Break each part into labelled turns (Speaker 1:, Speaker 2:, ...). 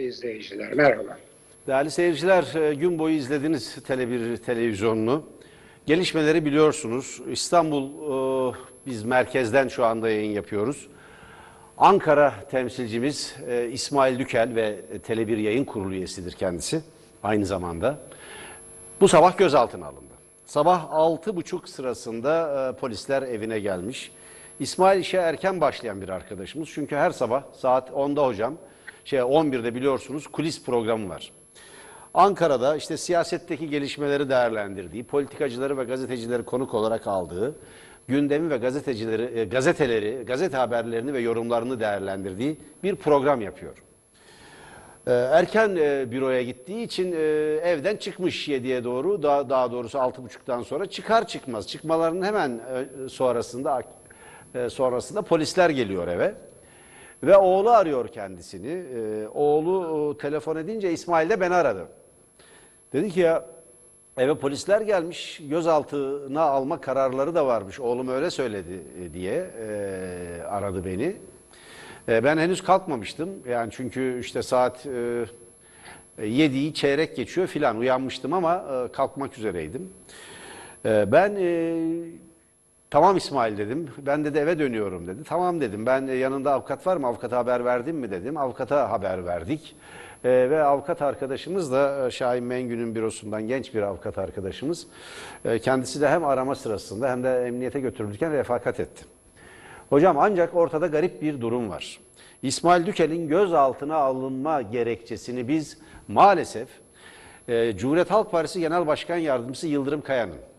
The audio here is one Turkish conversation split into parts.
Speaker 1: izleyiciler merhaba.
Speaker 2: Değerli seyirciler, e, gün boyu izlediniz Tele1 televizyonunu. Gelişmeleri biliyorsunuz. İstanbul, e, biz merkezden şu anda yayın yapıyoruz. Ankara temsilcimiz e, İsmail Dükel ve Tele1 yayın kurulu üyesidir kendisi aynı zamanda. Bu sabah gözaltına alındı. Sabah 6.30 sırasında polisler evine gelmiş. İsmail işe erken başlayan bir arkadaşımız. Çünkü her sabah saat 10'da hocam, şey 11'de biliyorsunuz kulis programı var. Ankara'da işte siyasetteki gelişmeleri değerlendirdiği, politikacıları ve gazetecileri konuk olarak aldığı, gündemi ve gazetecileri, e, gazeteleri, gazete haberlerini ve yorumlarını değerlendirdiği bir program yapıyor. Ee, Erken e, büroya gittiği için e, evden çıkmış 7'ye doğru, daha, doğrusu 6.30'dan sonra çıkar çıkmaz. Çıkmalarının hemen e, sonrasında e, sonrasında polisler geliyor eve. Ve oğlu arıyor kendisini. Ee, oğlu e, telefon edince İsmail de beni aradı. Dedi ki ya eve polisler gelmiş gözaltına alma kararları da varmış. Oğlum öyle söyledi e, diye e, aradı beni. E, ben henüz kalkmamıştım. Yani çünkü işte saat e, 7'yi çeyrek geçiyor filan uyanmıştım ama e, kalkmak üzereydim. E, ben e, tamam İsmail dedim. Ben de eve dönüyorum dedi. Tamam dedim. Ben e, yanında avukat var mı? Avukata haber verdin mi dedim. Avukata haber verdik. E, ve avukat arkadaşımız da e, Şahin Mengü'nün bürosundan genç bir avukat arkadaşımız. E, kendisi de hem arama sırasında hem de emniyete götürülürken refakat etti. Hocam ancak ortada garip bir durum var. İsmail Dükel'in gözaltına alınma gerekçesini biz maalesef e, Cumhuriyet Halk Partisi Genel Başkan Yardımcısı Yıldırım Kaya'nın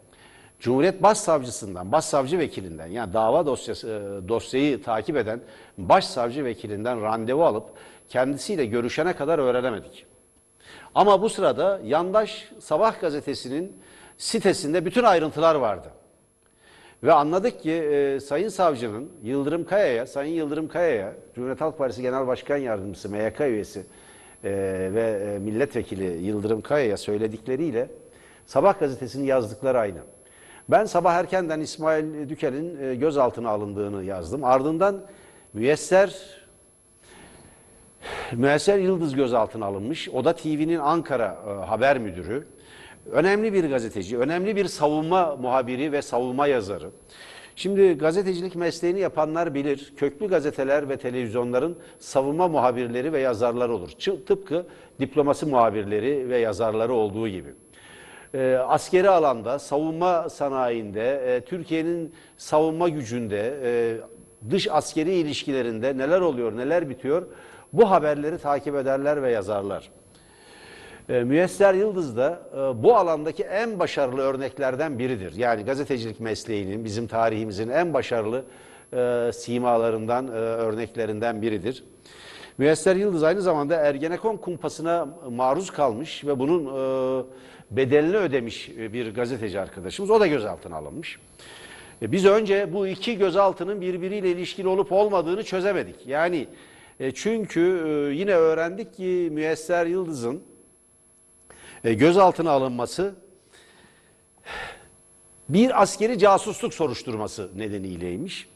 Speaker 2: Cumhuriyet Başsavcısından, Başsavcı Vekilinden yani dava dosyası, e, dosyayı takip eden Başsavcı Vekilinden randevu alıp kendisiyle görüşene kadar öğrenemedik. Ama bu sırada yandaş Sabah gazetesinin sitesinde bütün ayrıntılar vardı. Ve anladık ki e, Sayın Savcının Yıldırım Kaya'ya, Sayın Yıldırım Kaya'ya, Cumhuriyet Halk Partisi Genel Başkan Yardımcısı, MYK üyesi e, ve e, milletvekili Yıldırım Kaya'ya söyledikleriyle Sabah gazetesinin yazdıkları aynı. Ben sabah erkenden İsmail Dükel'in e, gözaltına alındığını yazdım. Ardından Müyesser Müesser Yıldız gözaltına alınmış. O da TV'nin Ankara e, haber müdürü. Önemli bir gazeteci, önemli bir savunma muhabiri ve savunma yazarı. Şimdi gazetecilik mesleğini yapanlar bilir. Köklü gazeteler ve televizyonların savunma muhabirleri ve yazarları olur. Tıpkı diplomasi muhabirleri ve yazarları olduğu gibi. E, askeri alanda, savunma sanayinde, e, Türkiye'nin savunma gücünde, e, dış askeri ilişkilerinde neler oluyor, neler bitiyor bu haberleri takip ederler ve yazarlar. E, Müyesser Yıldız da e, bu alandaki en başarılı örneklerden biridir. Yani gazetecilik mesleğinin, bizim tarihimizin en başarılı e, simalarından, e, örneklerinden biridir. Müyesser Yıldız aynı zamanda Ergenekon kumpasına maruz kalmış ve bunun e, bedelini ödemiş bir gazeteci arkadaşımız. O da gözaltına alınmış. E, Biz önce bu iki gözaltının birbiriyle ilişkili olup olmadığını çözemedik. Yani e, çünkü e, yine öğrendik ki Müyesser Yıldız'ın e, gözaltına alınması bir askeri casusluk soruşturması nedeniyleymiş.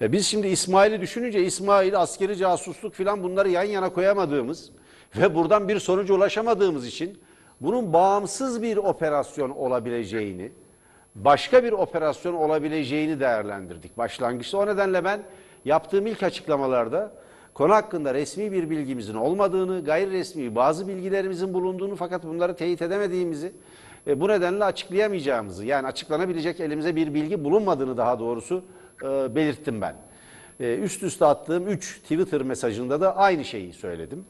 Speaker 2: E, Biz şimdi İsmail'i düşününce İsmail askeri casusluk filan bunları yan yana koyamadığımız ve buradan bir sonuca ulaşamadığımız için bunun bağımsız bir operasyon olabileceğini, başka bir operasyon olabileceğini değerlendirdik başlangıçta. O nedenle ben yaptığım ilk açıklamalarda konu hakkında resmi bir bilgimizin olmadığını, gayri resmi bazı bilgilerimizin bulunduğunu fakat bunları teyit edemediğimizi, e, bu nedenle açıklayamayacağımızı yani açıklanabilecek elimize bir bilgi bulunmadığını daha doğrusu e, belirttim ben. E, üst üste attığım 3 Twitter mesajında da aynı şeyi söyledim.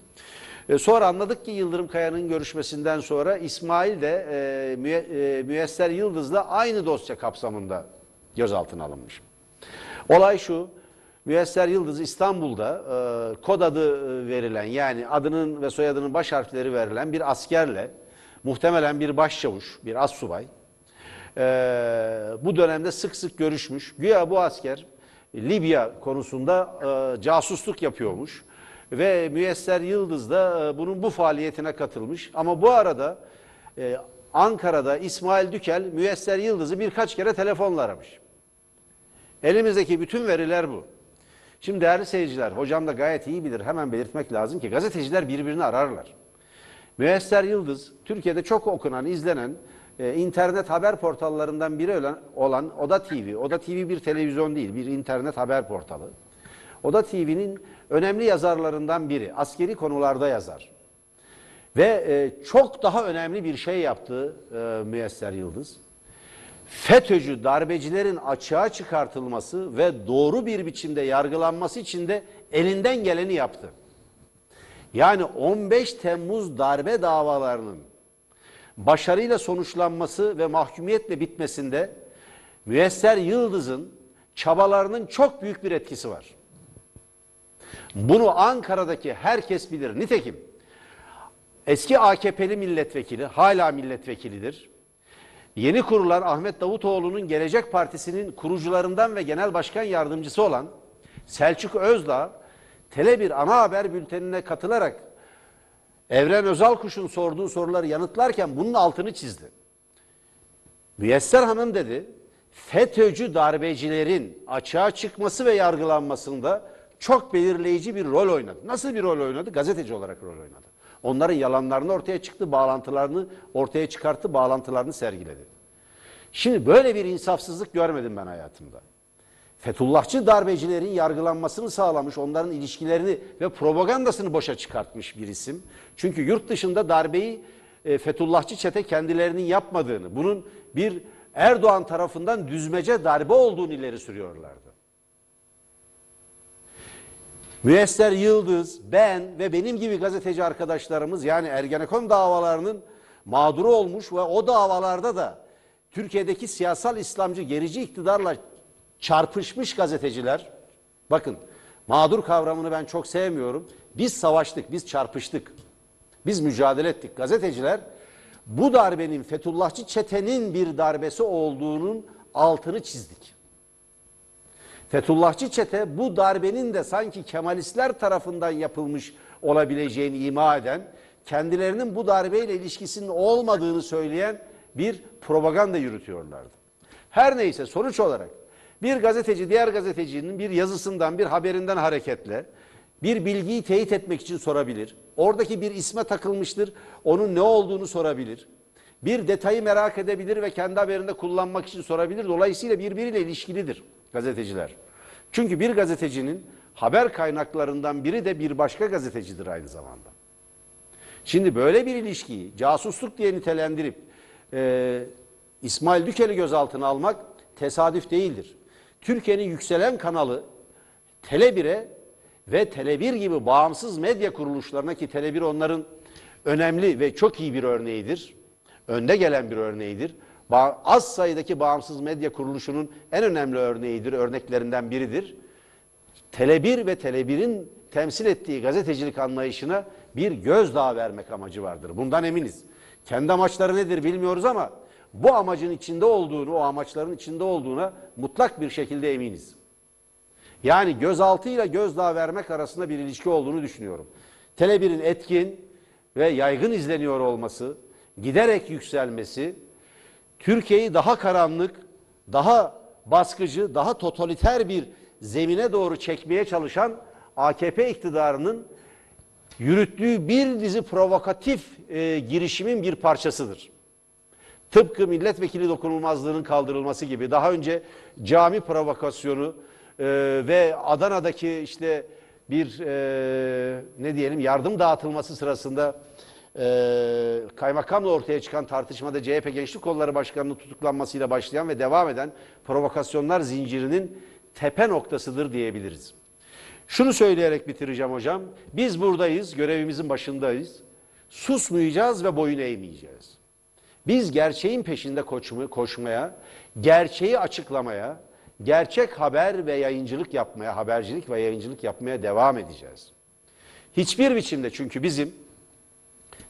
Speaker 2: E, Sonra anladık ki Yıldırım Kaya'nın görüşmesinden sonra İsmail de e, Müye- e, Müyesser Yıldız'la aynı dosya kapsamında gözaltına alınmış. Olay şu, Müyesser Yıldız İstanbul'da e, kod adı e, verilen yani adının ve soyadının baş harfleri verilen bir askerle muhtemelen bir başçavuş, bir assubay e, bu dönemde sık sık görüşmüş. Güya bu asker Libya konusunda e, casusluk yapıyormuş ve Müyesser Yıldız da e, bunun bu faaliyetine katılmış. Ama bu arada e, Ankara'da İsmail Dükel Müyesser Yıldız'ı birkaç kere telefonla aramış. Elimizdeki bütün veriler bu. Şimdi değerli seyirciler, hocam da gayet iyi bilir. Hemen belirtmek lazım ki gazeteciler birbirini ararlar. Müesser Yıldız, Türkiye'de çok okunan, izlenen, e, internet haber portallarından biri olan, Oda TV. Oda TV bir televizyon değil, bir internet haber portalı. Oda TV'nin önemli yazarlarından biri. Askeri konularda yazar. Ve e, çok daha önemli bir şey yaptı e, Müesser Yıldız. FETÖ'cü darbecilerin açığa çıkartılması ve doğru bir biçimde yargılanması için de elinden geleni yaptı. Yani 15 Temmuz darbe davalarının başarıyla sonuçlanması ve mahkumiyetle bitmesinde Müesser Yıldız'ın çabalarının çok büyük bir etkisi var. Bunu Ankara'daki herkes bilir. Nitekim eski AKP'li milletvekili, hala milletvekilidir. Yeni kurulan Ahmet Davutoğlu'nun Gelecek Partisi'nin kurucularından ve genel başkan yardımcısı olan Selçuk Özdağ, Tele1 ana haber bültenine katılarak Evren Özalkuş'un sorduğu soruları yanıtlarken bunun altını çizdi. Müyesser Hanım dedi, FETÖ'cü darbecilerin açığa çıkması ve yargılanmasında çok belirleyici bir rol oynadı. Nasıl bir rol oynadı? Gazeteci olarak rol oynadı. Onların yalanlarını ortaya çıktı, bağlantılarını ortaya çıkarttı, bağlantılarını sergiledi. Şimdi böyle bir insafsızlık görmedim ben hayatımda. Fethullahçı darbecilerin yargılanmasını sağlamış, onların ilişkilerini ve propagandasını boşa çıkartmış bir isim. Çünkü yurt dışında darbeyi e, Fethullahçı çete kendilerinin yapmadığını, bunun bir Erdoğan tarafından düzmece darbe olduğunu ileri sürüyorlardı. Müesser Yıldız, ben ve benim gibi gazeteci arkadaşlarımız yani Ergenekon davalarının mağduru olmuş ve o davalarda da Türkiye'deki siyasal İslamcı gerici iktidarla çarpışmış gazeteciler, bakın mağdur kavramını ben çok sevmiyorum. Biz savaştık, biz çarpıştık. Biz mücadele ettik. Gazeteciler bu darbenin Fethullahçı çetenin bir darbesi olduğunun altını çizdik. Fethullahçı çete bu darbenin de sanki Kemalistler tarafından yapılmış olabileceğini ima eden, kendilerinin bu darbeyle ilişkisinin olmadığını söyleyen bir propaganda yürütüyorlardı. Her neyse sonuç olarak bir gazeteci diğer gazetecinin bir yazısından, bir haberinden hareketle bir bilgiyi teyit etmek için sorabilir. Oradaki bir isme takılmıştır, onun ne olduğunu sorabilir. Bir detayı merak edebilir ve kendi haberinde kullanmak için sorabilir. Dolayısıyla birbiriyle ilişkilidir gazeteciler. Çünkü bir gazetecinin haber kaynaklarından biri de bir başka gazetecidir aynı zamanda. Şimdi böyle bir ilişkiyi casusluk diye nitelendirip e, İsmail Dükel'i gözaltına almak tesadüf değildir. Türkiye'nin yükselen kanalı Tele1'e ve Tele1 gibi bağımsız medya kuruluşlarına ki Tele1 onların önemli ve çok iyi bir örneğidir. Önde gelen bir örneğidir. Az sayıdaki bağımsız medya kuruluşunun en önemli örneğidir, örneklerinden biridir. Tele1 ve Tele1'in temsil ettiği gazetecilik anlayışına bir gözdağı vermek amacı vardır. Bundan eminiz. Kendi amaçları nedir bilmiyoruz ama bu amacın içinde olduğunu, o amaçların içinde olduğuna mutlak bir şekilde eminiz. Yani gözaltıyla gözdağı vermek arasında bir ilişki olduğunu düşünüyorum. Tele1'in etkin ve yaygın izleniyor olması, giderek yükselmesi, Türkiye'yi daha karanlık, daha baskıcı, daha totaliter bir zemine doğru çekmeye çalışan AKP iktidarının yürüttüğü bir dizi provokatif e, girişimin bir parçasıdır. Tıpkı milletvekili dokunulmazlığının kaldırılması gibi daha önce cami provokasyonu e, ve Adana'daki işte bir e, ne diyelim yardım dağıtılması sırasında e, kaymakamla ortaya çıkan tartışmada CHP Gençlik Kolları Başkanı'nın tutuklanmasıyla başlayan ve devam eden provokasyonlar zincirinin tepe noktasıdır diyebiliriz. Şunu söyleyerek bitireceğim hocam. Biz buradayız, görevimizin başındayız. Susmayacağız ve boyun eğmeyeceğiz. Biz gerçeğin peşinde koşmaya, gerçeği açıklamaya, gerçek haber ve yayıncılık yapmaya, habercilik ve yayıncılık yapmaya devam edeceğiz. Hiçbir biçimde çünkü bizim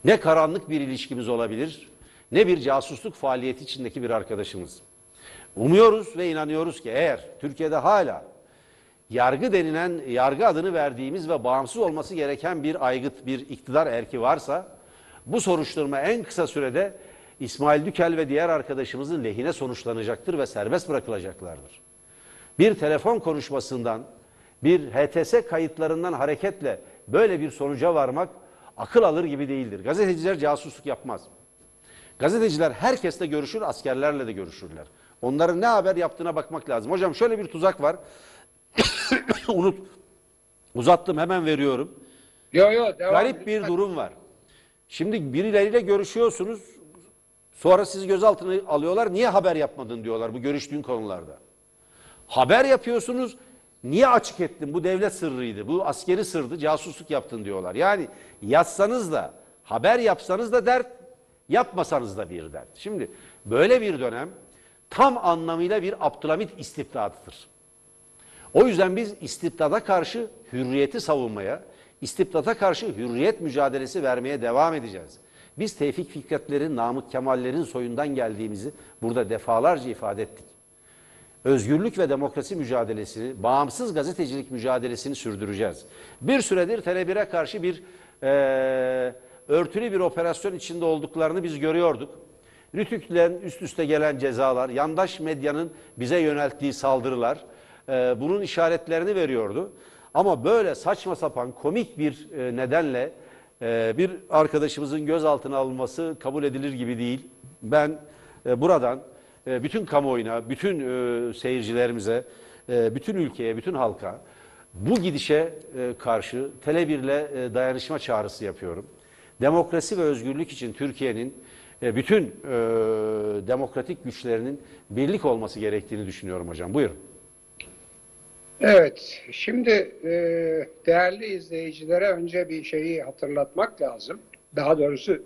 Speaker 2: ne karanlık bir ilişkimiz olabilir, ne bir casusluk faaliyeti içindeki bir arkadaşımız. Umuyoruz ve inanıyoruz ki eğer Türkiye'de hala yargı denilen, yargı adını verdiğimiz ve bağımsız olması gereken bir aygıt, bir iktidar erki varsa bu soruşturma en kısa sürede İsmail Dükel ve diğer arkadaşımızın lehine sonuçlanacaktır ve serbest bırakılacaklardır. Bir telefon konuşmasından, bir HTS kayıtlarından hareketle böyle bir sonuca varmak akıl alır gibi değildir. Gazeteciler casusluk yapmaz. Gazeteciler herkesle görüşür, askerlerle de görüşürler. Onların ne haber yaptığına bakmak lazım. Hocam şöyle bir tuzak var. Unut. Uzattım hemen veriyorum.
Speaker 1: Yo yo devam.
Speaker 2: Garip bir durum var. Şimdi birileriyle görüşüyorsunuz. Sonra sizi gözaltına alıyorlar. Niye haber yapmadın diyorlar bu görüştüğün konularda. Haber yapıyorsunuz. Niye açık ettin? Bu devlet sırrıydı. Bu askeri sırdı. Casusluk yaptın diyorlar. Yani yazsanız da haber yapsanız da dert, yapmasanız da bir dert. Şimdi böyle bir dönem tam anlamıyla bir Abdülhamit istibdadıdır. O yüzden biz istibdada karşı hürriyeti savunmaya, istibdada karşı hürriyet mücadelesi vermeye devam edeceğiz. Biz Tevfik Fikretlerin, Namık Kemallerin soyundan geldiğimizi burada defalarca ifade ettik. Özgürlük ve demokrasi mücadelesini, bağımsız gazetecilik mücadelesini sürdüreceğiz. Bir süredir Tele1'e karşı bir eee, örtülü bir operasyon içinde olduklarını biz görüyorduk. Rütük'ten üst üste gelen cezalar, yandaş medyanın bize yönelttiği saldırılar eee, bunun işaretlerini veriyordu. Ama böyle saçma sapan komik bir e, nedenle e, bir arkadaşımızın gözaltına alınması kabul edilir gibi değil. Ben e, buradan e, bütün kamuoyuna, bütün e, seyircilerimize, bütün ülkeye, bütün halka bu gidişe karşı Tele1'le e, dayanışma çağrısı yapıyorum. Demokrasi ve özgürlük için Türkiye'nin bütün demokratik güçlerinin birlik olması gerektiğini düşünüyorum hocam. Buyurun.
Speaker 1: Evet, şimdi e, değerli izleyicilere önce bir şeyi hatırlatmak lazım. Daha doğrusu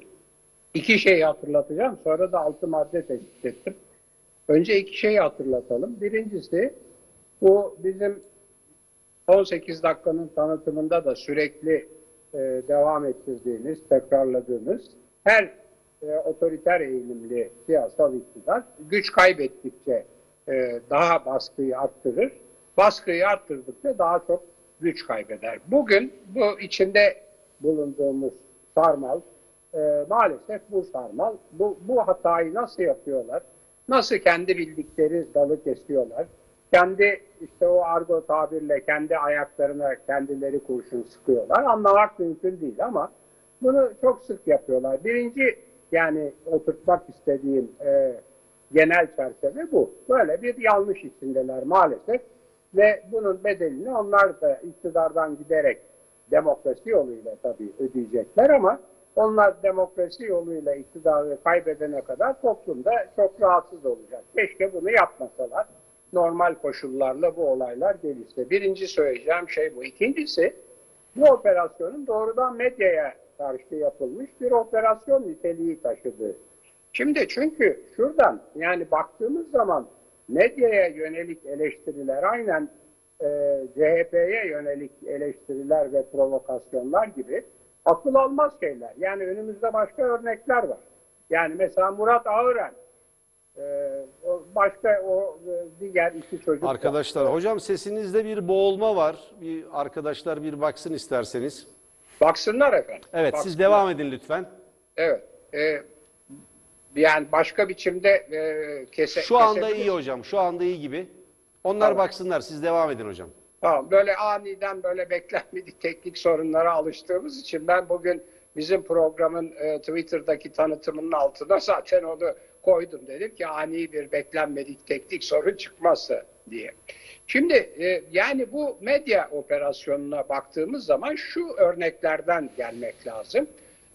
Speaker 1: iki şeyi hatırlatacağım. Sonra da altı madde teşkil ettim. Önce iki şeyi hatırlatalım. Birincisi bu bizim 18 dakikanın tanıtımında da sürekli e, devam ettirdiğimiz, tekrarladığımız her e, otoriter eğilimli siyasal iktidar güç kaybettikçe e, daha baskıyı arttırır. Baskıyı arttırdıkça daha çok güç kaybeder. Bugün bu içinde bulunduğumuz sarmal e, maalesef bu sarmal. Bu, bu hatayı nasıl yapıyorlar? Nasıl kendi bildikleri dalı kesiyorlar? Kendi işte o argo tabirle kendi ayaklarına kendileri kurşun sıkıyorlar. Anlamak mümkün değil ama bunu çok sık yapıyorlar. Birinci yani oturtmak istediğim e, genel çerçeve bu. Böyle bir yanlış içindeler maalesef ve bunun bedelini onlar da iktidardan giderek demokrasi yoluyla tabii ödeyecekler ama onlar demokrasi yoluyla iktidarı kaybedene kadar toplumda çok rahatsız olacak. Keşke bunu yapmasalar. Normal koşullarla bu olaylar gelişse. Birinci söyleyeceğim şey bu. İkincisi bu operasyonun doğrudan medyaya karşı yapılmış bir operasyon niteliği taşıdığı. Şimdi çünkü şuradan yani baktığımız zaman medyaya yönelik eleştiriler aynen e, CHP'ye yönelik eleştiriler ve provokasyonlar gibi akıl almaz şeyler. Yani önümüzde başka örnekler var. Yani mesela Murat Ağıren e, o başka o e, diğer iki çocuk.
Speaker 2: Arkadaşlar hocam sesinizde bir boğulma var. Bir arkadaşlar bir baksın isterseniz.
Speaker 1: Baksınlar efendim.
Speaker 2: Evet siz
Speaker 1: Baksınlar.
Speaker 2: devam edin lütfen.
Speaker 1: Evet. E, yani başka biçimde e, kese,
Speaker 2: Şu anda
Speaker 1: kesebiliriz.
Speaker 2: iyi hocam. Şu anda iyi gibi. Onlar
Speaker 1: Tamam.
Speaker 2: baksınlar. Siz devam edin hocam.
Speaker 1: Tamam, böyle aniden böyle beklenmedik teknik sorunlara alıştığımız için ben bugün bizim programın e, Twitter'daki tanıtımının altına zaten onu koydum. Dedim ki ani bir beklenmedik teknik sorun çıkmazsa diye. Şimdi e, yani bu medya operasyonuna baktığımız zaman şu örneklerden gelmek lazım.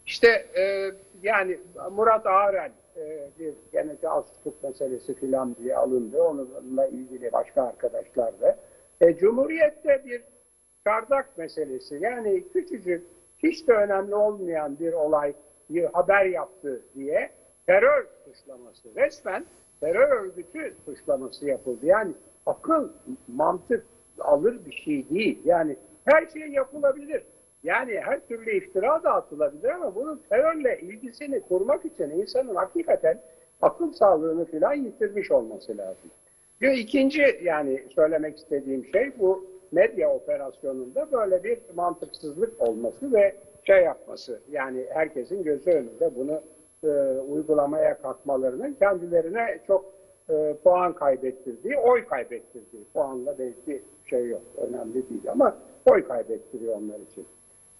Speaker 1: İşte e, yani Murat Ağren e, bir gene casusluk meselesi filan diye alındı. Onunla ilgili başka arkadaşlar da. E, Cumhuriyet'te bir çardak meselesi yani küçücük hiç de önemli olmayan bir olayı haber yaptı diye terör suçlaması resmen terör örgütü suçlaması yapıldı. Yani akıl, mantık alır bir şey değil. Yani her şey yapılabilir. Yani her türlü iftira da atılabilir ama bunun terörle ilgisini kurmak için insanın hakikaten akıl sağlığını filan yitirmiş olması lazım. Bir ikinci yani söylemek istediğim şey bu medya operasyonunda böyle bir mantıksızlık olması ve şey yapması. Yani herkesin gözü önünde bunu e, uygulamaya kalkmalarının kendilerine çok e, puan kaybettirdiği, oy kaybettirdiği puanla belki şey yok. Önemli değil ama oy kaybettiriyor onlar için.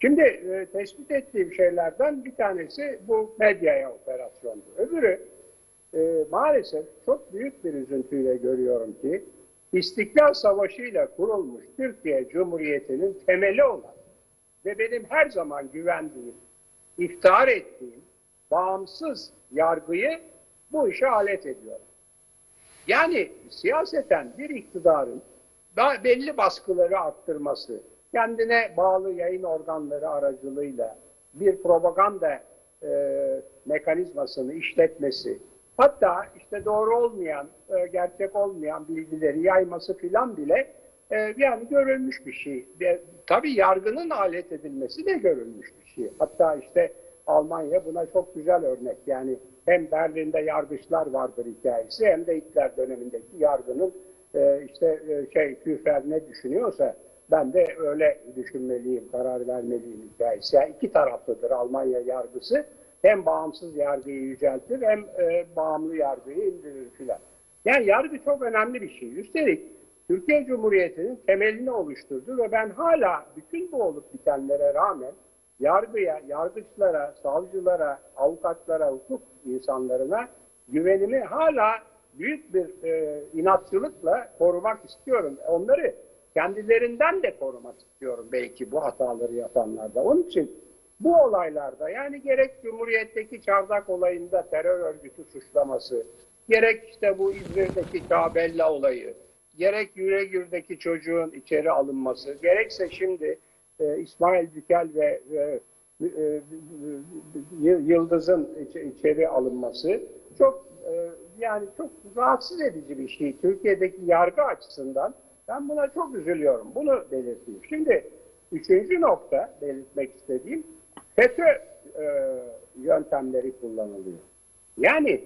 Speaker 1: Şimdi e, tespit ettiğim şeylerden bir tanesi bu medyaya operasyondu. Öbürü e, maalesef çok büyük bir üzüntüyle görüyorum ki İstiklal Savaşı ile kurulmuş Türkiye Cumhuriyeti'nin temeli olan ve benim her zaman güvendiğim, iftihar ettiğim bağımsız yargıyı bu işe alet ediyorum. Yani siyaseten bir iktidarın daha belli baskıları arttırması, kendine bağlı yayın organları aracılığıyla bir propaganda e, mekanizmasını işletmesi, hatta işte doğru olmayan, e, gerçek olmayan bilgileri yayması filan bile e, yani görülmüş bir şey. Ve, tabii yargının alet edilmesi de görülmüş bir şey. Hatta işte Almanya buna çok güzel örnek. Yani hem Berlin'de yargıçlar vardır hikayesi hem de Hitler dönemindeki yargının e, işte e, şey Küfer ne düşünüyorsa ben de öyle düşünmeliyim, karar vermeliyim hikayesi. Yani iki taraflıdır Almanya yargısı. Hem bağımsız yargıyı yüceltir hem e, bağımlı yargıyı indirir filan. Yani yargı çok önemli bir şey. Üstelik Türkiye Cumhuriyeti'nin temelini oluşturdu ve ben hala bütün bu olup bitenlere rağmen yargıya, yargıçlara, savcılara, avukatlara, hukuk insanlarına güvenimi hala büyük bir e, inatçılıkla korumak istiyorum. Onları kendilerinden de korumak istiyorum belki bu hataları yapanlarda. Onun için bu olaylarda yani gerek Cumhuriyet'teki Çardak olayında terör örgütü suçlaması, gerek işte bu İzmir'deki Kabella olayı, gerek Yüregür'deki çocuğun içeri alınması, gerekse şimdi e, İsmail Dükel ve e, e, Yıldız'ın iç, içeri alınması çok e, yani çok rahatsız edici bir şey. Türkiye'deki yargı açısından ben buna çok üzülüyorum. Bunu belirteyim. Şimdi üçüncü nokta belirtmek istediğim FETÖ e, yöntemleri kullanılıyor. Yani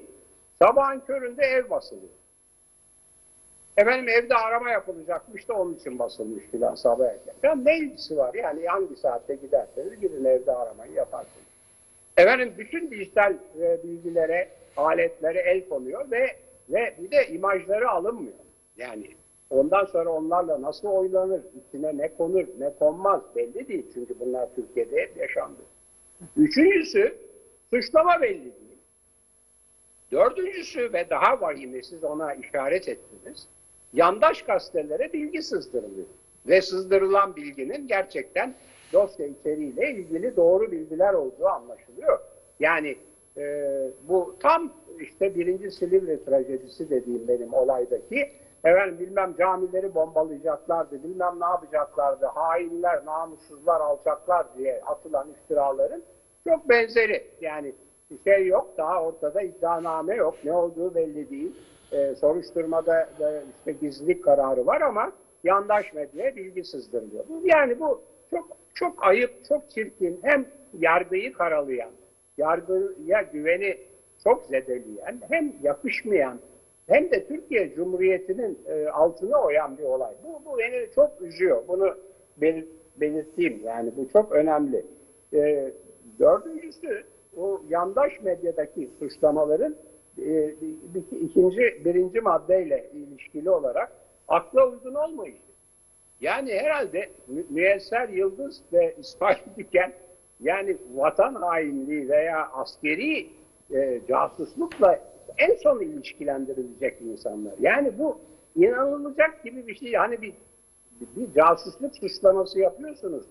Speaker 1: sabahın köründe ev basılıyor. Efendim evde arama yapılacakmış da onun için basılmış filan sabah erken. Ya ne ilgisi var? Yani hangi saatte giderseniz gidin evde aramayı yaparsınız. Efendim bütün dijital e, bilgilere, aletlere el konuyor ve ve bir de imajları alınmıyor. Yani ondan sonra onlarla nasıl oynanır, içine ne konur, ne konmaz belli değil. Çünkü bunlar Türkiye'de hep yaşandı. Üçüncüsü suçlama belli değil. Dördüncüsü ve daha vahimi siz ona işaret ettiniz. Yandaş gazetelere bilgi sızdırılıyor. Ve sızdırılan bilginin gerçekten dosya içeriğiyle ilgili doğru bilgiler olduğu anlaşılıyor. Yani e, bu tam işte birinci Silivri trajedisi dediğim benim olaydaki efendim bilmem camileri bombalayacaklardı, bilmem ne yapacaklardı, hainler, namussuzlar, alçaklar diye atılan iftiraların çok benzeri. Yani bir şey yok, daha ortada iddianame yok, ne olduğu belli değil. Ee, soruşturmada da işte gizlilik kararı var ama yandaş medyaya bilgi sızdırılıyor. Yani bu çok çok ayıp, çok çirkin, hem yargıyı karalayan, yargıya güveni çok zedeleyen, hem yakışmayan, hem de Türkiye Cumhuriyeti'nin e, altına oyan bir olay. Bu, bu beni çok üzüyor. Bunu belirt, belirteyim. Yani bu çok önemli. E, dördüncüsü, o yandaş medyadaki suçlamaların e, ikinci, birinci maddeyle ilişkili olarak akla uygun olmayışı. Yani herhalde Mü Müyesser Yıldız ve İsmail Diken yani vatan hainliği veya askeri e, casuslukla en son ilişkilendirilecek insanlar. Yani bu inanılacak gibi bir şey. Hani bir, bir casusluk suçlaması yapıyorsunuz.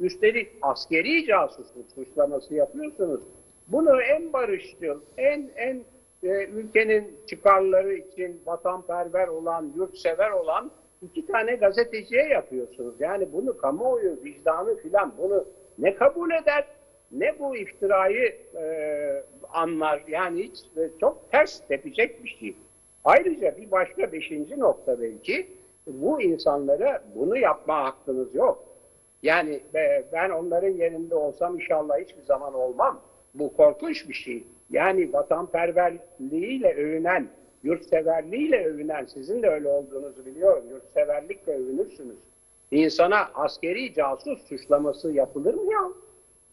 Speaker 1: Üstelik askeri casusluk suçlaması yapıyorsunuz. Bunu en barışçıl, en en e, ülkenin çıkarları için vatanperver olan, yurtsever olan iki tane gazeteciye yapıyorsunuz. Yani bunu kamuoyu, vicdanı filan bunu ne kabul eder ne bu iftirayı e, anlar. Yani hiç e, çok ters tepecek bir şey. Ayrıca bir başka beşinci nokta belki bu insanlara bunu yapma hakkınız yok. Yani e, ben onların yerinde olsam inşallah hiçbir zaman olmam. Bu korkunç bir şey. Yani vatanperverliğiyle övünen, yurtseverliğiyle övünen, sizin de öyle olduğunuzu biliyorum, yurtseverlikle övünürsünüz. İnsana askeri casus suçlaması yapılır mı ya?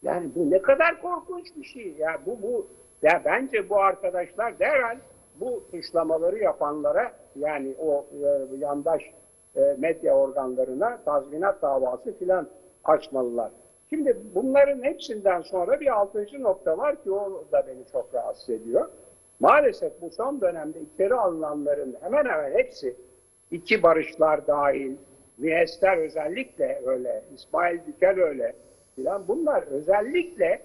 Speaker 1: Yani bu ne kadar korkunç bir şey. Ya bu bu ya bence bu arkadaşlar derhal bu suçlamaları yapanlara yani o e, yandaş e, medya organlarına tazminat davası filan açmalılar. Şimdi bunların hepsinden sonra bir altıncı nokta var ki o da beni çok rahatsız ediyor. Maalesef bu son dönemde içeri alınanların hemen hemen hepsi iki barışlar dahil, Müesser özellikle öyle, İsmail Dikel öyle filan bunlar özellikle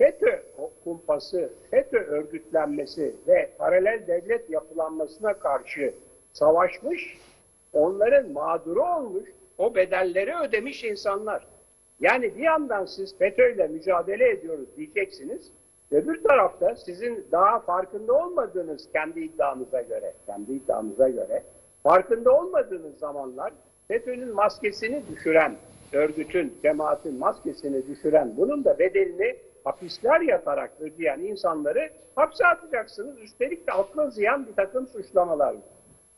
Speaker 1: FETÖ kumpası, FETÖ örgütlenmesi ve paralel devlet yapılanmasına karşı savaşmış, onların mağduru olmuş, o bedelleri ödemiş insanlar. Yani bir yandan siz FETÖ'yle mücadele ediyoruz diyeceksiniz. Öbür tarafta sizin daha farkında olmadığınız kendi iddianıza göre, kendi iddianıza göre farkında olmadığınız zamanlar FETÖ'nün maskesini düşüren, örgütün, cemaatin maskesini düşüren, bunun da bedelini hapisler yatarak ödeyen insanları hapse atacaksınız. Üstelik de akla ziyan bir takım suçlamalar.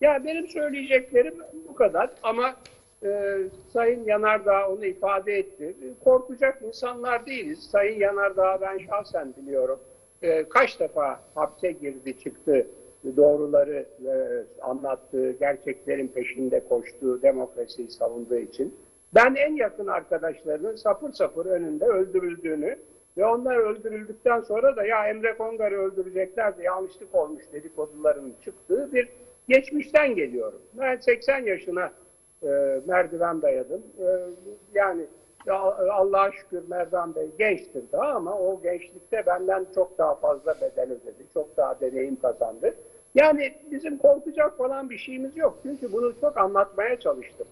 Speaker 1: Ya benim söyleyeceklerim bu kadar ama e, Sayın Yanardağ onu ifade etti. Korkacak insanlar değiliz. Sayın Yanardağ ben şahsen biliyorum. E, kaç defa hapse girdi çıktı doğruları e, anlattığı, gerçeklerin peşinde koştuğu, demokrasiyi savunduğu için. Ben en yakın arkadaşlarının sapır sapır önünde öldürüldüğünü ve onlar öldürüldükten sonra da ya Emre Kongar'ı öldürecekler de yanlışlık olmuş dedikoduların çıktığı bir geçmişten geliyorum. Ben 80 yaşına e, merdiven dayadım. E, yani ya Allah'a şükür Merdan Bey gençtir daha ama o gençlikte benden çok daha fazla bedel ödedi. Çok daha deneyim kazandı. Yani bizim korkacak falan bir şeyimiz yok. Çünkü bunu çok anlatmaya çalıştım.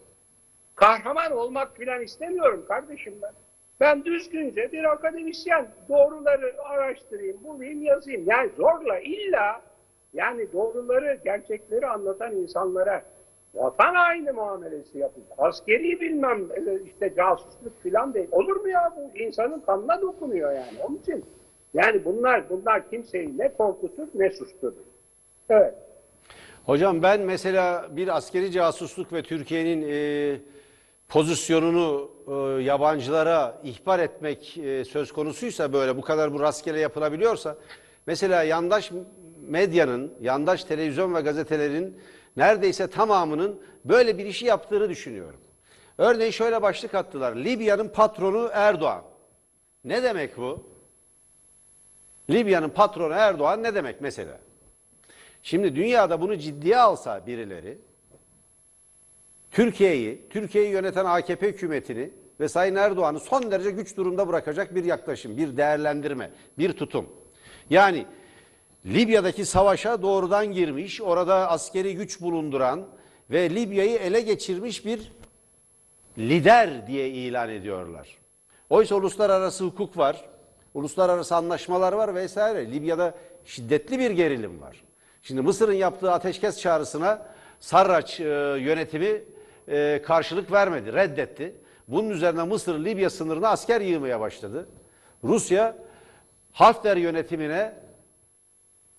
Speaker 1: Kahraman olmak filan istemiyorum kardeşim ben. Ben düzgünce bir akademisyen doğruları araştırayım, bulayım, yazayım. Yani zorla illa yani doğruları, gerçekleri anlatan insanlara vatan haini muamelesi yapın. Askeri bilmem e, işte casusluk filan değil. Olur mu ya bu insanın kanına dokunuyor yani. Onun için yani bunlar bunlar kimseyi ne korkutur ne susturur. Evet.
Speaker 2: Hocam ben mesela bir askeri casusluk ve Türkiye'nin e, pozisyonunu e, yabancılara ihbar etmek e, söz konusuysa böyle bu kadar bu rastgele yapılabiliyorsa mesela yandaş medyanın, yandaş televizyon ve gazetelerin neredeyse tamamının böyle bir işi yaptığını düşünüyorum. Örneğin şöyle başlık attılar. Libya'nın patronu Erdoğan. Ne demek bu? Libya'nın patronu Erdoğan ne demek mesela? Şimdi dünyada bunu ciddiye alsa birileri, Türkiye'yi, Türkiye'yi yöneten AKP hükümetini ve Sayın Erdoğan'ı son derece güç durumda bırakacak bir yaklaşım, bir değerlendirme, bir tutum. Yani Libya'daki savaşa doğrudan girmiş, orada askeri güç bulunduran ve Libya'yı ele geçirmiş bir lider diye ilan ediyorlar. Oysa uluslararası hukuk var, uluslararası anlaşmalar var vesaire. Libya'da şiddetli bir gerilim var. Şimdi Mısır'ın yaptığı ateşkes çağrısına Sarraç e, yönetimi e, karşılık vermedi, reddetti. Bunun üzerine Mısır Libya sınırına asker yığmaya başladı. Rusya Hafter yönetimine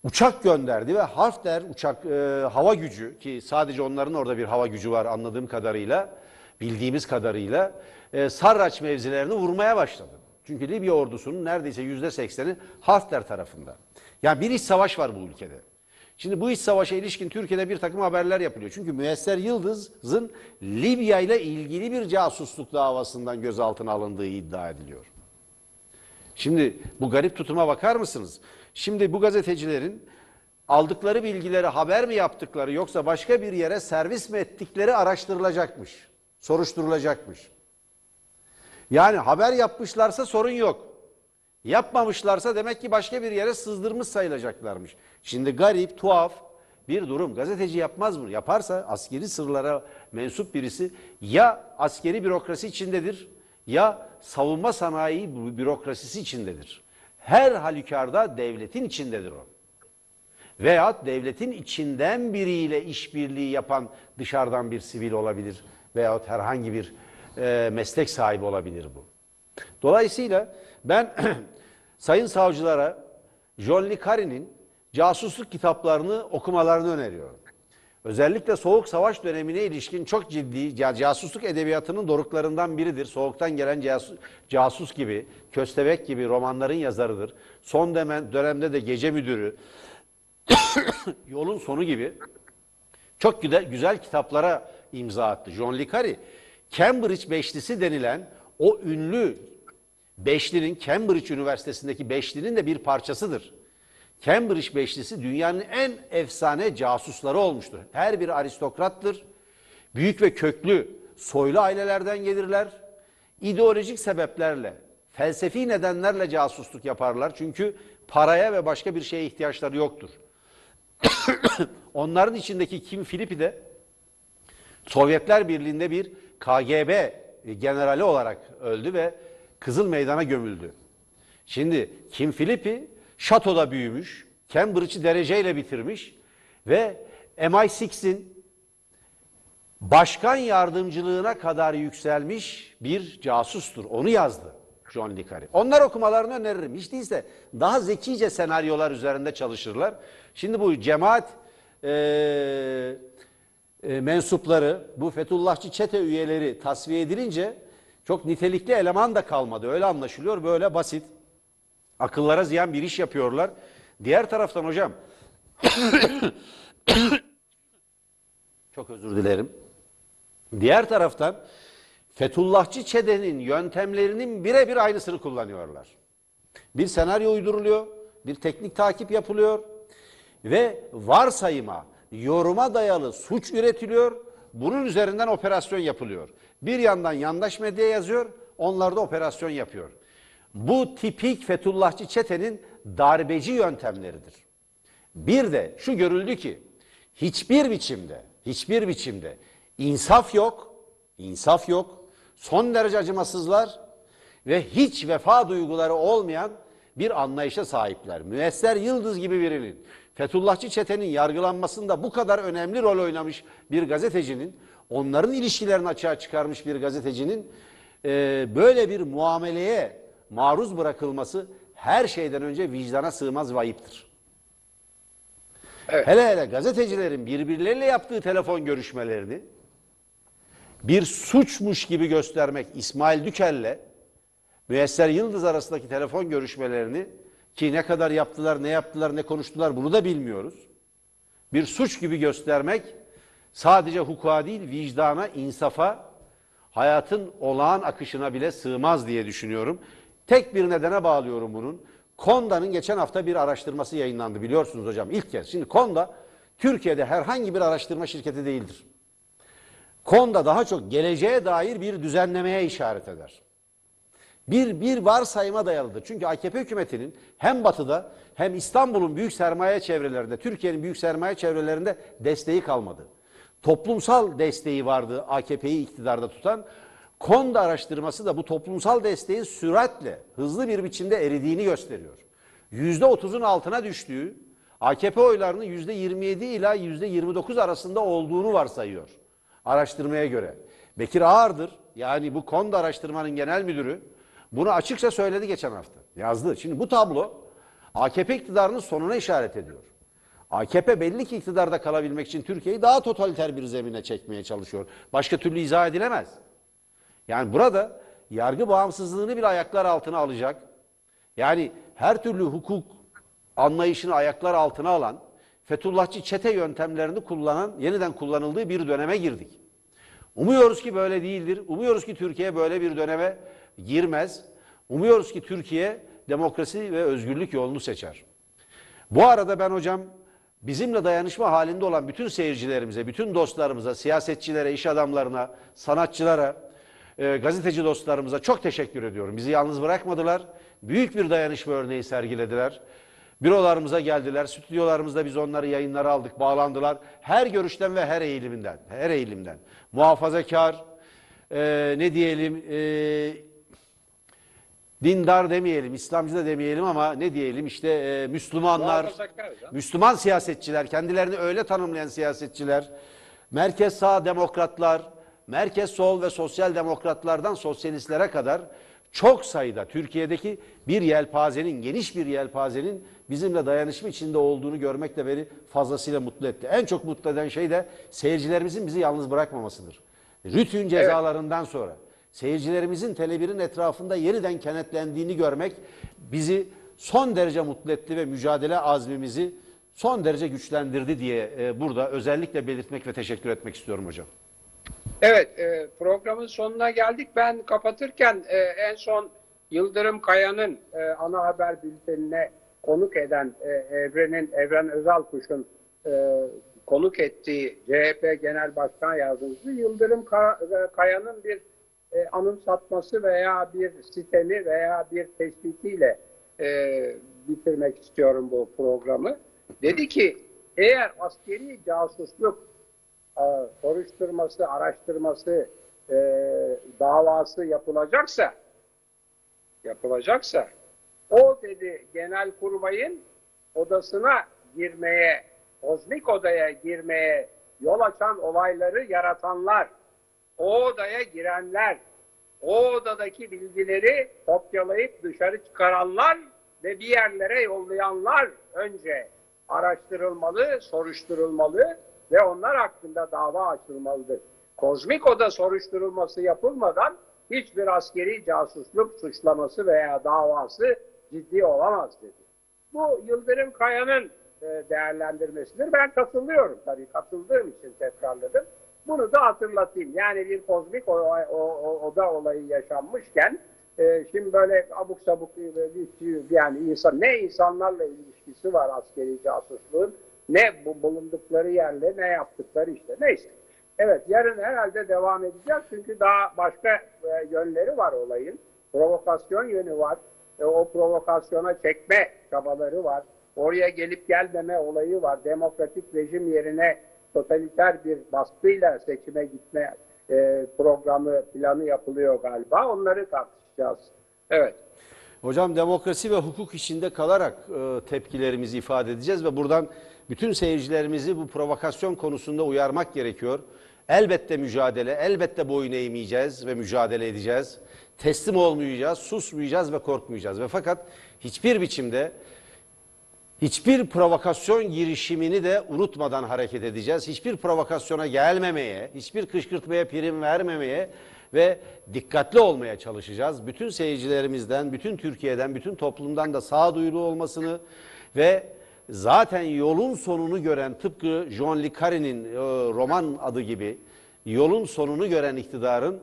Speaker 2: uçak gönderdi ve Hafter uçak e, hava gücü ki sadece onların orada bir hava gücü var anladığım kadarıyla, bildiğimiz kadarıyla e, Sarraç mevzilerini vurmaya başladı. Çünkü Libya ordusunun neredeyse yüzde sekseni Hafter tarafında. Yani bir iç savaş var bu ülkede. Şimdi bu iç savaşa ilişkin Türkiye'de bir takım haberler yapılıyor. Çünkü Müesser Yıldız'ın Libya ile ilgili bir casusluk davasından gözaltına alındığı iddia ediliyor. Şimdi bu garip tutuma bakar mısınız? Şimdi bu gazetecilerin aldıkları bilgileri haber mi yaptıkları yoksa başka bir yere servis mi ettikleri araştırılacakmış. Soruşturulacakmış. Yani haber yapmışlarsa sorun yok. Yapmamışlarsa demek ki başka bir yere sızdırmış sayılacaklarmış. Şimdi garip, tuhaf bir durum. Gazeteci yapmaz bunu. Yaparsa askeri sırlara mensup birisi ya askeri bürokrasi içindedir ya savunma sanayi bürokrasisi içindedir. Her halükarda devletin içindedir o. Veyahut devletin içinden biriyle işbirliği yapan dışarıdan bir sivil olabilir veyahut herhangi bir e, meslek sahibi olabilir bu. Dolayısıyla ben sayın savcılara John Le Carre'nin casusluk kitaplarını okumalarını öneriyorum. Özellikle Soğuk Savaş dönemine ilişkin çok ciddi casusluk edebiyatının doruklarından biridir. Soğuktan gelen casus, casus gibi, köstebek gibi romanların yazarıdır. Son dönemde de Gece Müdürü, Yolun Sonu gibi çok güzel, güzel kitaplara imza attı. John Le Carre, Cambridge Beşlisi denilen o ünlü Beşlinin, Cambridge Üniversitesi'ndeki Beşlinin de bir parçasıdır. Cambridge Beşlisi dünyanın en efsane casusları olmuştur. Her biri aristokrattır. Büyük ve köklü soylu ailelerden gelirler. İdeolojik sebeplerle, felsefi nedenlerle casusluk yaparlar. Çünkü paraya ve başka bir şeye ihtiyaçları yoktur. Onların içindeki Kim Philippi de Sovyetler Birliği'nde bir KGB generali olarak öldü ve Kızıl Meydan'a gömüldü. Şimdi Kim Philippi şatoda büyümüş, Cambridge'i dereceyle bitirmiş ve MI6'in başkan yardımcılığına kadar yükselmiş bir casustur. Onu yazdı John Le Carre. Onlar okumalarını öneririm. Hiç değilse daha zekice senaryolar üzerinde çalışırlar. Şimdi bu cemaat eee e, mensupları, bu Fethullahçı çete üyeleri tasfiye edilince çok nitelikli eleman da kalmadı. Öyle anlaşılıyor. Böyle basit. Akıllara ziyan bir iş yapıyorlar. Diğer taraftan hocam çok özür dilerim. Diğer taraftan Fethullahçı çetenin yöntemlerinin birebir aynısını kullanıyorlar. Bir senaryo uyduruluyor, bir teknik takip yapılıyor ve varsayıma, yoruma dayalı suç üretiliyor. Bunun üzerinden operasyon yapılıyor. Bir yandan yandaş medya yazıyor, onlar da operasyon yapıyor. Bu tipik Fethullahçı çetenin darbeci yöntemleridir. Bir de şu görüldü ki hiçbir biçimde, hiçbir biçimde insaf yok, insaf yok, son derece acımasızlar ve hiç vefa duyguları olmayan bir anlayışa sahipler. Müesser Yıldız gibi birinin, Fethullahçı çetenin yargılanmasında bu kadar önemli rol oynamış bir gazetecinin, onların ilişkilerini açığa çıkarmış bir gazetecinin e, böyle bir muameleye maruz bırakılması her şeyden önce vicdana sığmaz ve ayıptır.
Speaker 1: Evet.
Speaker 2: Hele hele gazetecilerin birbirleriyle yaptığı telefon görüşmelerini bir suçmuş gibi göstermek İsmail Dükel'le Müyesser Yıldız arasındaki telefon görüşmelerini ki ne kadar yaptılar, ne yaptılar, ne konuştular bunu da bilmiyoruz. Bir suç gibi göstermek sadece hukuka değil vicdana, insafa, hayatın olağan akışına bile sığmaz diye düşünüyorum. Tek bir nedene bağlıyorum bunun. Konda'nın geçen hafta bir araştırması yayınlandı biliyorsunuz hocam ilk kez. Şimdi Konda Türkiye'de herhangi bir araştırma şirketi değildir. Konda daha çok geleceğe dair bir düzenlemeye işaret eder. Bir, bir varsayıma dayalıdır. Çünkü AKP hükümetinin hem batıda hem İstanbul'un büyük sermaye çevrelerinde, Türkiye'nin büyük sermaye çevrelerinde desteği kalmadı. Toplumsal desteği vardı AKP'yi iktidarda tutan. Konda araştırması da bu toplumsal desteğin süratle, hızlı bir biçimde eridiğini gösteriyor. %30'un altına düştüğü, AKP oylarının %27 ila %29 arasında olduğunu varsayıyor araştırmaya göre. Bekir Ağırdır, yani bu Konda araştırmanın genel müdürü, bunu açıkça söyledi geçen hafta. Yazdı. Şimdi bu tablo AKP iktidarının sonuna işaret ediyor. AKP belli ki iktidarda kalabilmek için Türkiye'yi daha totaliter bir zemine çekmeye çalışıyor. Başka türlü izah edilemez. Yani burada yargı bağımsızlığını bile ayaklar altına alacak. Yani her türlü hukuk anlayışını ayaklar altına alan, Fethullahçı çete yöntemlerini kullanan, yeniden kullanıldığı bir döneme girdik. Umuyoruz ki böyle değildir. Umuyoruz ki Türkiye böyle bir döneme girmez. Umuyoruz ki Türkiye demokrasi ve özgürlük yolunu seçer. Bu arada ben hocam bizimle dayanışma halinde olan bütün seyircilerimize, bütün dostlarımıza, siyasetçilere, iş adamlarına, sanatçılara, e, gazeteci dostlarımıza çok teşekkür ediyorum. Bizi yalnız bırakmadılar. Büyük bir dayanışma örneği sergilediler. Bürolarımıza geldiler, stüdyolarımızda biz onları yayınlara aldık, bağlandılar. Her görüşten ve her eğiliminden, her eğilimden. Muhafazakar, e, ne diyelim, e, dindar demeyelim, İslamcı da demeyelim ama ne diyelim işte e, Müslümanlar. Müslüman siyasetçiler, kendilerini öyle tanımlayan siyasetçiler, merkez sağ demokratlar, merkez sol ve sosyal demokratlardan sosyalistlere kadar çok sayıda Türkiye'deki bir yelpazenin, geniş bir yelpazenin bizimle dayanışma içinde olduğunu görmek de beni fazlasıyla mutlu etti. En çok mutlu eden şey de seyircilerimizin bizi yalnız bırakmamasıdır. Rütün cezalarından sonra seyircilerimizin Tele1'in etrafında yeniden kenetlendiğini görmek bizi son derece mutlu etti ve mücadele azmimizi son derece güçlendirdi diye e, burada özellikle belirtmek ve teşekkür etmek istiyorum hocam.
Speaker 1: Evet, e, programın sonuna geldik. Ben kapatırken e, en son Yıldırım Kaya'nın ana haber bültenine konuk eden Evren'in Evren Özalkuş'un e, konuk ettiği CHP Genel Başkan Yardımcısı Yıldırım Ka- Kaya'nın bir e, anımsatması veya bir sitemi veya bir tespitiyle e, bitirmek istiyorum bu programı. Dedi ki eğer askeri casusluk e, soruşturması, araştırması, e, davası yapılacaksa yapılacaksa o dedi genel kurmayın odasına girmeye, kozmik odaya girmeye yol açan olayları yaratanlar, o odaya girenler, o odadaki bilgileri kopyalayıp dışarı çıkaranlar ve bir yerlere yollayanlar önce araştırılmalı, soruşturulmalı ve onlar hakkında dava açılmalıdır. Kozmik oda soruşturulması yapılmadan hiçbir askeri casusluk suçlaması veya davası ciddi olamaz dedi. Bu Yıldırım Kaya'nın e, değerlendirmesidir. Ben katılıyorum tabii. Katıldığım için tekrarladım. Bunu da hatırlatayım. Yani bir kozmik o, o, o- oda olayı yaşanmışken e, şimdi böyle abuk sabuk e, bir- yani insan ne insanlarla ilişkisi var askeri casusluğun ne bu bulundukları yerle ne yaptıkları işte neyse. Evet yarın herhalde devam edeceğiz çünkü daha başka e, yönleri var olayın. Provokasyon yönü var. E, o provokasyona çekme çabaları var. Oraya gelip gelmeme olayı var. Demokratik rejim yerine totaliter bir baskıyla seçime gitme e, programı planı yapılıyor galiba. Onları tartışacağız. Evet.
Speaker 2: Hocam demokrasi ve hukuk içinde kalarak e, tepkilerimizi ifade edeceğiz ve buradan bütün seyircilerimizi bu provokasyon konusunda uyarmak gerekiyor. Elbette mücadele, elbette boyun eğmeyeceğiz ve mücadele edeceğiz. Teslim olmayacağız, susmayacağız ve korkmayacağız. Ve fakat hiçbir biçimde hiçbir provokasyon girişimini de unutmadan hareket edeceğiz. Hiçbir provokasyona gelmemeye, hiçbir kışkırtmaya prim vermemeye ve dikkatli olmaya çalışacağız. Bütün seyircilerimizden, bütün Türkiye'den, bütün toplumdan da sağduyulu olmasını ve zaten yolun sonunu gören tıpkı John Le Carre'nin e, roman adı gibi yolun sonunu gören iktidarın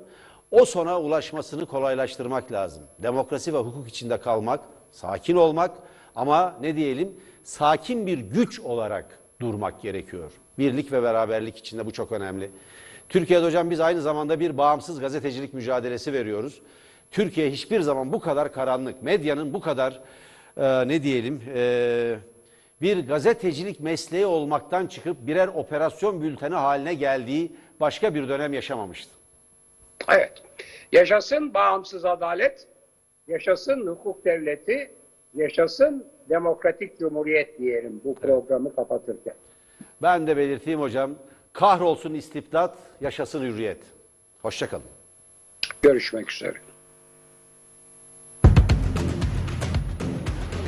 Speaker 2: o sona ulaşmasını kolaylaştırmak lazım. Demokrasi ve hukuk içinde kalmak, sakin olmak ama ne diyelim sakin bir güç olarak durmak gerekiyor. Birlik ve beraberlik içinde bu çok önemli. Türkiye'de hocam biz aynı zamanda bir bağımsız gazetecilik mücadelesi veriyoruz. Türkiye hiçbir zaman bu kadar karanlık, medyanın bu kadar e, ne diyelim e, bir gazetecilik mesleği olmaktan çıkıp birer operasyon bülteni haline geldiği başka bir dönem yaşamamıştı.
Speaker 1: Evet. Yaşasın bağımsız adalet, yaşasın hukuk devleti, yaşasın demokratik cumhuriyet diyelim bu programı kapatırken.
Speaker 2: Ben de belirteyim hocam. Kahrolsun istibdat, yaşasın hürriyet. Hoşçakalın.
Speaker 1: Görüşmek üzere.